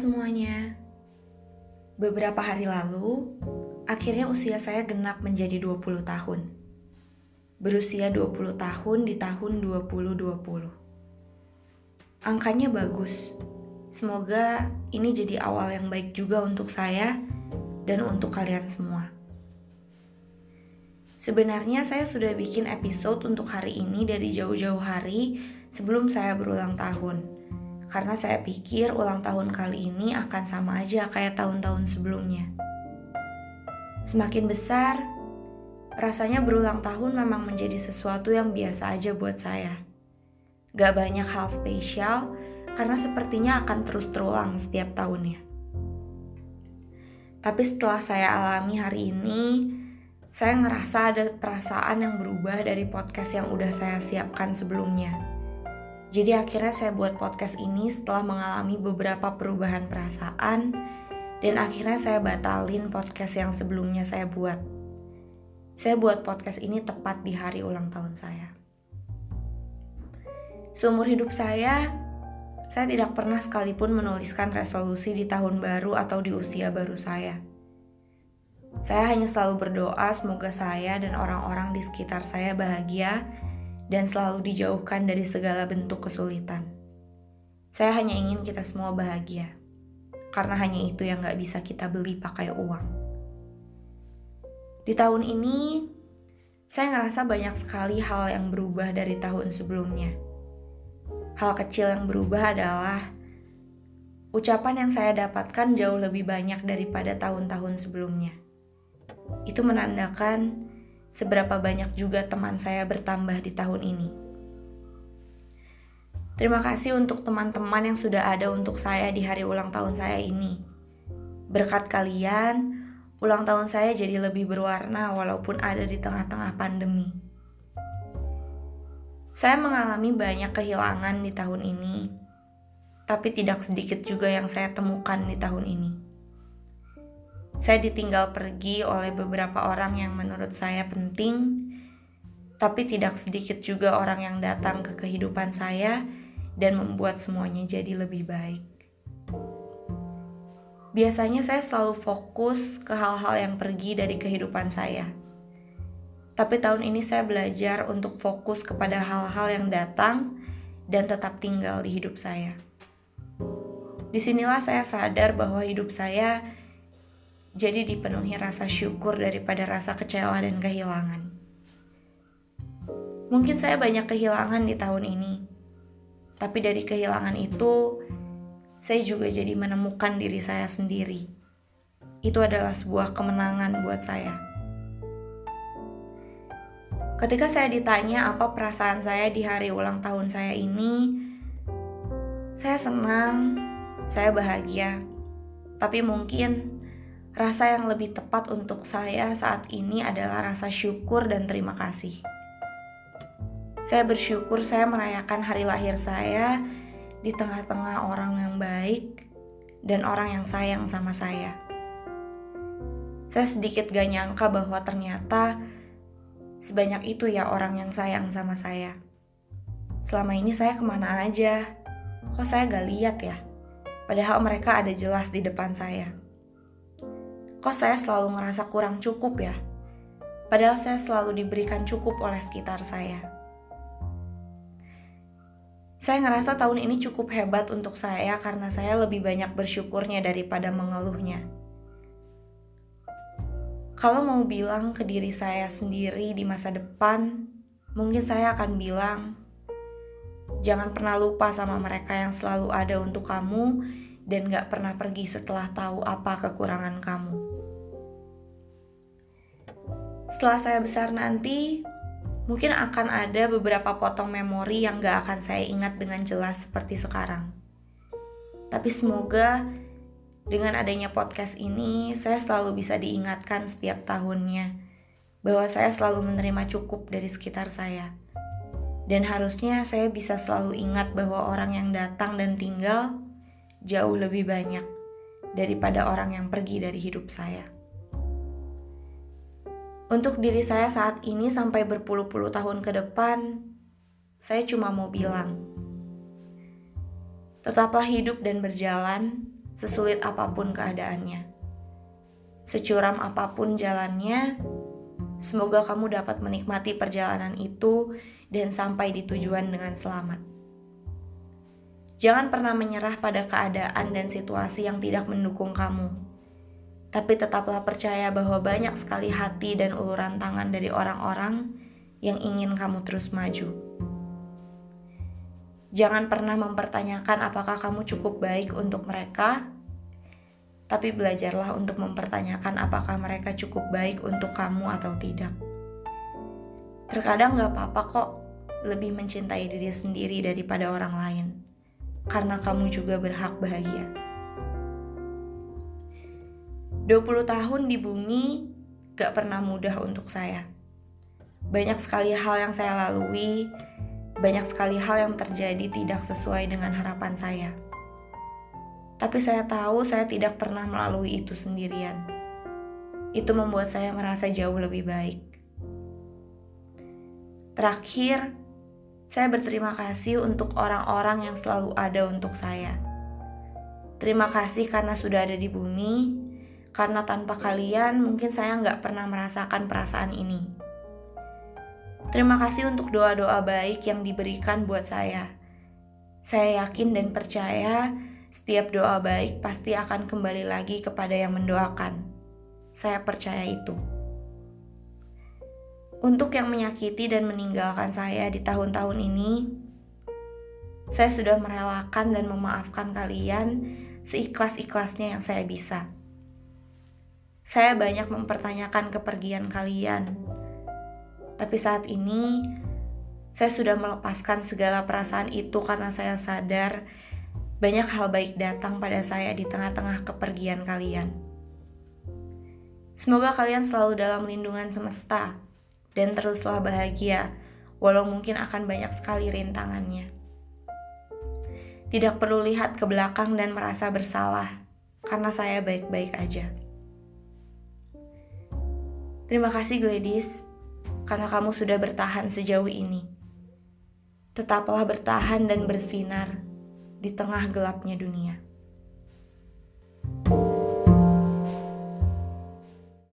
semuanya. Beberapa hari lalu, akhirnya usia saya genap menjadi 20 tahun. Berusia 20 tahun di tahun 2020. Angkanya bagus. Semoga ini jadi awal yang baik juga untuk saya dan untuk kalian semua. Sebenarnya saya sudah bikin episode untuk hari ini dari jauh-jauh hari sebelum saya berulang tahun karena saya pikir ulang tahun kali ini akan sama aja kayak tahun-tahun sebelumnya. Semakin besar, rasanya berulang tahun memang menjadi sesuatu yang biasa aja buat saya. Gak banyak hal spesial karena sepertinya akan terus terulang setiap tahunnya. Tapi setelah saya alami hari ini, saya ngerasa ada perasaan yang berubah dari podcast yang udah saya siapkan sebelumnya jadi akhirnya saya buat podcast ini setelah mengalami beberapa perubahan perasaan dan akhirnya saya batalin podcast yang sebelumnya saya buat. Saya buat podcast ini tepat di hari ulang tahun saya. Seumur hidup saya, saya tidak pernah sekalipun menuliskan resolusi di tahun baru atau di usia baru saya. Saya hanya selalu berdoa semoga saya dan orang-orang di sekitar saya bahagia dan selalu dijauhkan dari segala bentuk kesulitan. Saya hanya ingin kita semua bahagia, karena hanya itu yang gak bisa kita beli pakai uang. Di tahun ini, saya ngerasa banyak sekali hal yang berubah dari tahun sebelumnya. Hal kecil yang berubah adalah ucapan yang saya dapatkan jauh lebih banyak daripada tahun-tahun sebelumnya. Itu menandakan seberapa banyak juga teman saya bertambah di tahun ini. Terima kasih untuk teman-teman yang sudah ada untuk saya di hari ulang tahun saya ini. Berkat kalian, ulang tahun saya jadi lebih berwarna walaupun ada di tengah-tengah pandemi. Saya mengalami banyak kehilangan di tahun ini, tapi tidak sedikit juga yang saya temukan di tahun ini. Saya ditinggal pergi oleh beberapa orang yang menurut saya penting, tapi tidak sedikit juga orang yang datang ke kehidupan saya dan membuat semuanya jadi lebih baik. Biasanya saya selalu fokus ke hal-hal yang pergi dari kehidupan saya. Tapi tahun ini saya belajar untuk fokus kepada hal-hal yang datang dan tetap tinggal di hidup saya. Di sinilah saya sadar bahwa hidup saya jadi dipenuhi rasa syukur daripada rasa kecewa dan kehilangan. Mungkin saya banyak kehilangan di tahun ini, tapi dari kehilangan itu, saya juga jadi menemukan diri saya sendiri. Itu adalah sebuah kemenangan buat saya. Ketika saya ditanya apa perasaan saya di hari ulang tahun saya ini, saya senang, saya bahagia, tapi mungkin Rasa yang lebih tepat untuk saya saat ini adalah rasa syukur dan terima kasih. Saya bersyukur saya merayakan hari lahir saya di tengah-tengah orang yang baik dan orang yang sayang sama saya. Saya sedikit gak nyangka bahwa ternyata sebanyak itu ya orang yang sayang sama saya. Selama ini saya ke mana aja? Kok saya gak lihat ya? Padahal mereka ada jelas di depan saya kok saya selalu ngerasa kurang cukup ya? Padahal saya selalu diberikan cukup oleh sekitar saya. Saya ngerasa tahun ini cukup hebat untuk saya karena saya lebih banyak bersyukurnya daripada mengeluhnya. Kalau mau bilang ke diri saya sendiri di masa depan, mungkin saya akan bilang, jangan pernah lupa sama mereka yang selalu ada untuk kamu dan gak pernah pergi setelah tahu apa kekurangan kamu. Setelah saya besar nanti, mungkin akan ada beberapa potong memori yang gak akan saya ingat dengan jelas seperti sekarang. Tapi semoga dengan adanya podcast ini, saya selalu bisa diingatkan setiap tahunnya bahwa saya selalu menerima cukup dari sekitar saya. Dan harusnya saya bisa selalu ingat bahwa orang yang datang dan tinggal jauh lebih banyak daripada orang yang pergi dari hidup saya. Untuk diri saya saat ini sampai berpuluh-puluh tahun ke depan, saya cuma mau bilang, tetaplah hidup dan berjalan sesulit apa pun keadaannya. Securam apa pun jalannya, semoga kamu dapat menikmati perjalanan itu dan sampai di tujuan dengan selamat. Jangan pernah menyerah pada keadaan dan situasi yang tidak mendukung kamu. Tapi tetaplah percaya bahwa banyak sekali hati dan uluran tangan dari orang-orang yang ingin kamu terus maju. Jangan pernah mempertanyakan apakah kamu cukup baik untuk mereka, tapi belajarlah untuk mempertanyakan apakah mereka cukup baik untuk kamu atau tidak. Terkadang gak apa-apa kok lebih mencintai diri sendiri daripada orang lain, karena kamu juga berhak bahagia. 20 tahun di bumi gak pernah mudah untuk saya. Banyak sekali hal yang saya lalui, banyak sekali hal yang terjadi tidak sesuai dengan harapan saya. Tapi saya tahu saya tidak pernah melalui itu sendirian. Itu membuat saya merasa jauh lebih baik. Terakhir, saya berterima kasih untuk orang-orang yang selalu ada untuk saya. Terima kasih karena sudah ada di bumi, karena tanpa kalian mungkin saya nggak pernah merasakan perasaan ini. Terima kasih untuk doa-doa baik yang diberikan buat saya. Saya yakin dan percaya setiap doa baik pasti akan kembali lagi kepada yang mendoakan. Saya percaya itu. Untuk yang menyakiti dan meninggalkan saya di tahun-tahun ini, saya sudah merelakan dan memaafkan kalian seikhlas-ikhlasnya yang saya bisa. Saya banyak mempertanyakan kepergian kalian tapi saat ini, saya sudah melepaskan segala perasaan itu karena saya sadar banyak hal baik datang pada saya di tengah-tengah kepergian kalian. Semoga kalian selalu dalam lindungan semesta dan teruslah bahagia, walau mungkin akan banyak sekali rintangannya. Tidak perlu lihat ke belakang dan merasa bersalah, karena saya baik-baik aja. Terima kasih, Gladys karena kamu sudah bertahan sejauh ini. Tetaplah bertahan dan bersinar di tengah gelapnya dunia.